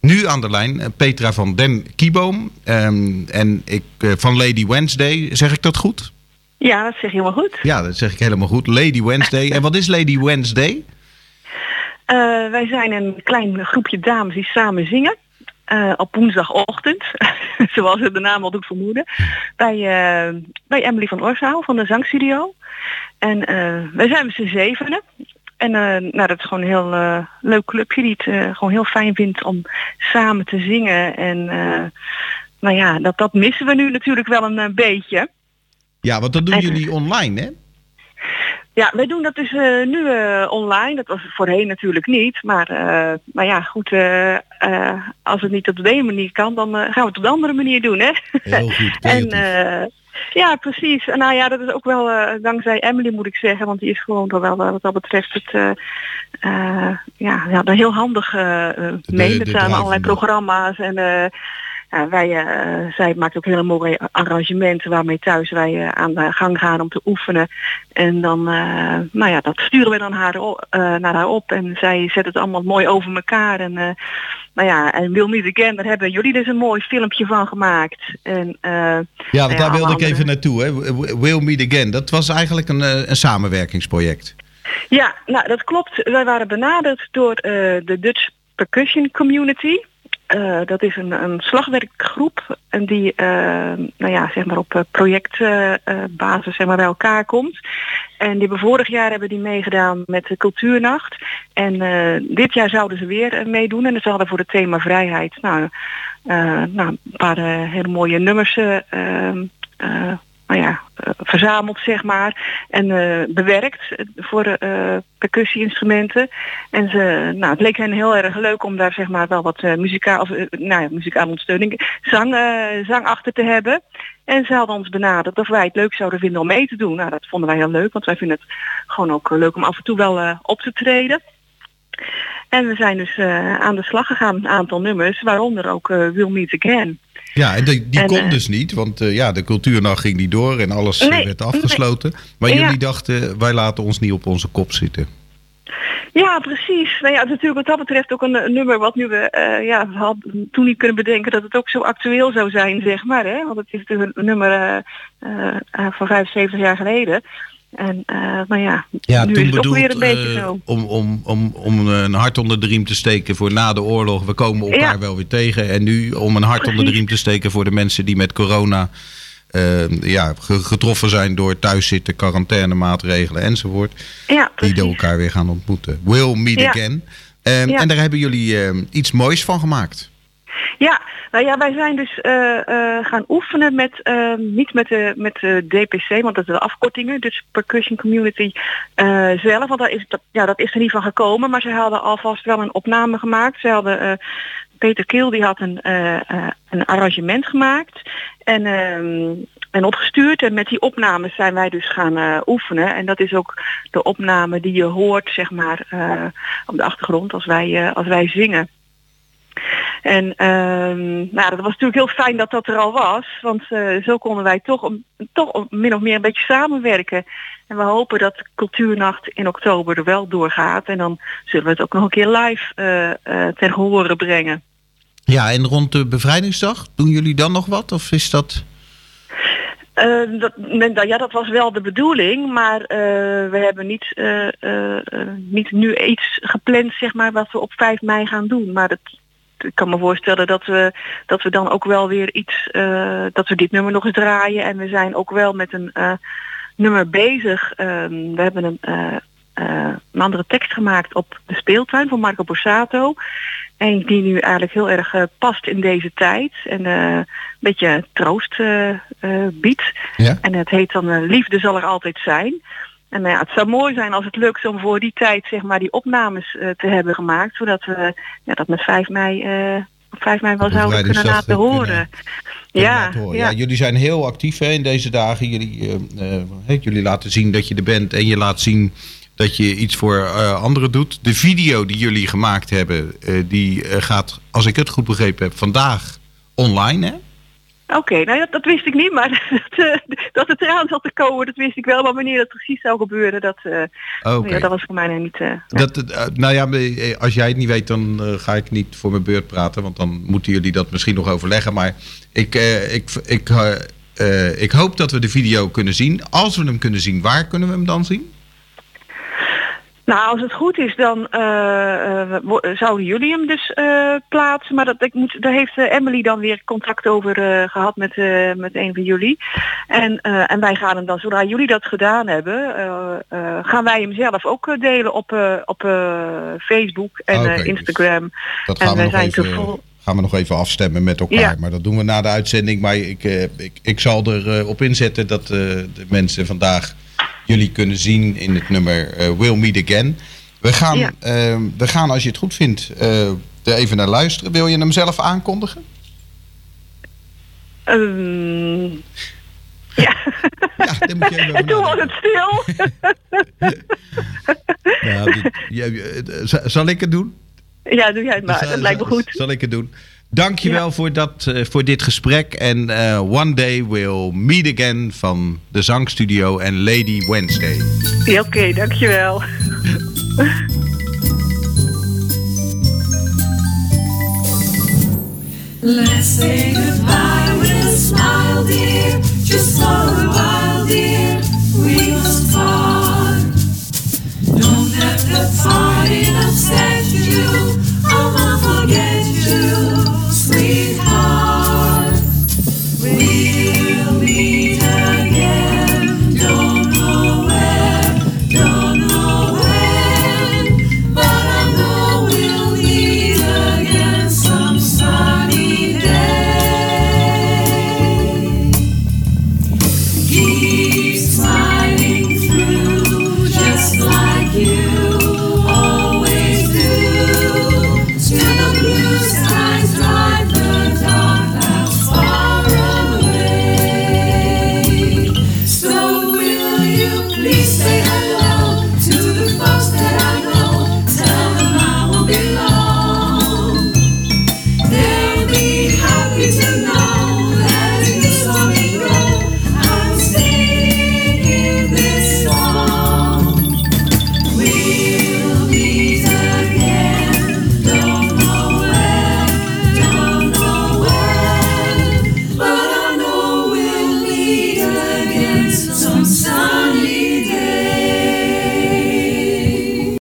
Nu aan de lijn Petra van den Kieboom. Ehm, en ik, van Lady Wednesday. Zeg ik dat goed? Ja, dat zeg je helemaal goed. Ja, dat zeg ik helemaal goed. Lady Wednesday. en wat is Lady Wednesday? wij zijn een klein groepje dames die samen zingen. Uh, op woensdagochtend, zoals het de naam al doet vermoeden, bij, uh, bij Emily van Oorzaal van de Zangstudio. En uh, wij zijn met z'n zevenen. En nou, dat is gewoon een heel leuk clubje die het gewoon heel fijn vindt om samen te zingen. En nou ja, dat, dat missen we nu natuurlijk wel een beetje. Ja, want dat doen jullie online, hè? Ja, wij doen dat dus uh, nu uh, online. Dat was voorheen natuurlijk niet. Maar, uh, maar ja, goed. als het niet op de ene manier kan, dan gaan we het op de andere manier doen, hè? Heel goed. en, ja, precies. Nou ja, dat is ook wel dankzij Emily moet ik zeggen. Want die is gewoon wel wat dat betreft het ja, ja, heel handig mee met allerlei programma's en ja, wij, uh, zij maakt ook hele mooie arrangementen waarmee thuis wij uh, aan de gang gaan om te oefenen. En dan, uh, nou ja, dat sturen we dan haar, naar haar op en zij zet het allemaal mooi over elkaar. En, nou ja, en Will Meet Again, daar hebben jullie dus een mooi filmpje van gemaakt. En, ja, nou daar wilde ik even naartoe. Hè. Will Meet Again, dat was eigenlijk een, een samenwerkingsproject. Ja, nou dat klopt. Wij waren benaderd door de Dutch Percussion Community. Uh, dat is een, een slagwerkgroep en die uh, nou ja, zeg maar op projectbasis uh, zeg maar bij elkaar komt. En die hebben vorig jaar hebben die meegedaan met de cultuurnacht. En dit jaar zouden ze weer meedoen en ze hadden voor het thema vrijheid nou, nou, een paar hele mooie nummers nou ja, uh, verzameld, zeg maar. En uh, bewerkt voor uh, percussie-instrumenten. En ze, nou, het leek hen heel erg leuk om daar zeg maar wel wat muzikaal, of, nou ja, muzikale ondersteuning, zang, zang achter te hebben. En ze hadden ons benaderd of wij het leuk zouden vinden om mee te doen. Nou, dat vonden wij heel leuk, want wij vinden het gewoon ook leuk om af en toe wel op te treden. En we zijn dus aan de slag gegaan met een aantal nummers, waaronder ook Will Meet Again. Ja, en die, die kon eh, dus niet, want uh, ja, de cultuurnacht ging niet door en alles nee, werd afgesloten. Maar jullie dachten, wij laten ons niet op onze kop zitten. Ja, precies. Nou ja, natuurlijk wat dat betreft ook een, nummer wat nu we uh, ja, hadden toen niet kunnen bedenken dat het ook zo actueel zou zijn, zeg maar. Hè? Want het is natuurlijk een nummer van 75 jaar geleden. En uh, nou ja, ja nu toen is het bedoeld, weer een beetje uh, zo. Om, om, om, om een hart onder de riem te steken voor na de oorlog. We komen elkaar ja. wel weer tegen. En nu om een hart onder de riem te steken voor de mensen die met corona uh, ja, getroffen zijn door thuiszitten, quarantainemaatregelen enzovoort. Ja, die elkaar weer gaan ontmoeten. Will meet ja. again. En daar hebben jullie iets moois van gemaakt. Ja, nou ja, wij zijn dus uh, uh, gaan oefenen met, uh, niet met de, met de DPC, want dat is de afkortingen, dus Percussion Community zelf, want dat is, dat, ja, dat is er niet van gekomen, maar ze hadden alvast wel een opname gemaakt. Ze hadden, Peter Keel die had een, een arrangement gemaakt en, ehm, en opgestuurd en met die opnames zijn wij dus gaan oefenen en dat is ook de opname die je hoort, zeg maar, op de achtergrond als wij, als wij zingen. En um, nou, dat was natuurlijk heel fijn dat dat er al was. Want uh, zo konden wij toch, toch min of meer een beetje samenwerken. En we hopen dat cultuurnacht in oktober er wel doorgaat. En dan zullen we het ook nog een keer live uh, uh, ten gehore brengen. Ja, en rond de bevrijdingsdag, doen jullie dan nog wat? Of is dat... Uh, dat, ja, dat was wel de bedoeling, maar uh, we hebben niet, uh, niet nu iets gepland, zeg maar, wat we op 5 mei gaan doen. Maar het, ik kan me voorstellen dat we, dat we dan ook wel weer iets, uh, dat we dit nummer nog eens draaien. En we zijn ook wel met een uh, nummer bezig. Um, we hebben een, uh, een andere tekst gemaakt op de speeltuin van Marco Borsato. En die nu eigenlijk heel erg past in deze tijd. En een beetje troost biedt. Ja? En het heet dan Liefde zal er altijd zijn. En nou ja, het zou mooi zijn als het lukt om voor die tijd zeg maar die opnames uh, te hebben gemaakt. Zodat we ja, dat met 5 mei, uh, op 5 mei wel zouden kunnen laten horen. Kunnen, ja, laten horen. Ja. ja. jullie zijn heel actief hè, in deze dagen. Jullie, uh, jullie laten zien dat je er bent en je laat zien dat je iets voor anderen doet. De video die jullie gemaakt hebben, die gaat, als ik het goed begrepen heb, vandaag online hè? Oké, nou dat, dat, wist ik niet, maar dat, uh, dat het eraan zat te komen, dat wist ik wel. Maar wanneer dat precies zou gebeuren, dat, uh, okay. ja, dat was voor mij niet... Uh, dat, nou ja, als jij het niet weet, dan ga ik niet voor mijn beurt praten. Want dan moeten jullie dat misschien nog overleggen. Maar ik, ik, ik, ik hoop dat we de video kunnen zien. Als we hem kunnen zien, waar kunnen we hem dan zien? Nou, als het goed is, dan uh, zouden jullie hem dus uh, plaatsen. Maar dat, ik moet, daar heeft Emily dan weer contact over gehad met, met een van jullie. En, en wij gaan hem dan, zodra jullie dat gedaan hebben, gaan wij hem zelf ook delen op, op Facebook en ah, okay, Instagram. Dus dat gaan en we zijn even, gaan we nog even afstemmen met elkaar. Ja. Maar dat doen we na de uitzending. Maar ik, ik, ik zal erop op inzetten dat de mensen vandaag jullie kunnen zien in het nummer uh, We'll Meet Again. We gaan, ja. uh, we gaan, als je het goed vindt, uh, er even naar luisteren. Wil je hem zelf aankondigen? Um, ja. ja, dan moet je even En toen was het stil. nou, zal ik het doen? Ja, doe jij het maar. Dat lijkt me goed. Zal ik het doen? Dankjewel ja. voor, dat, uh, voor dit gesprek. En uh, One Day We'll Meet Again van de Zangstudio en Lady Wednesday. Ja, Oké, okay, dankjewel. Let's say goodbye with a smile, dear. Just while.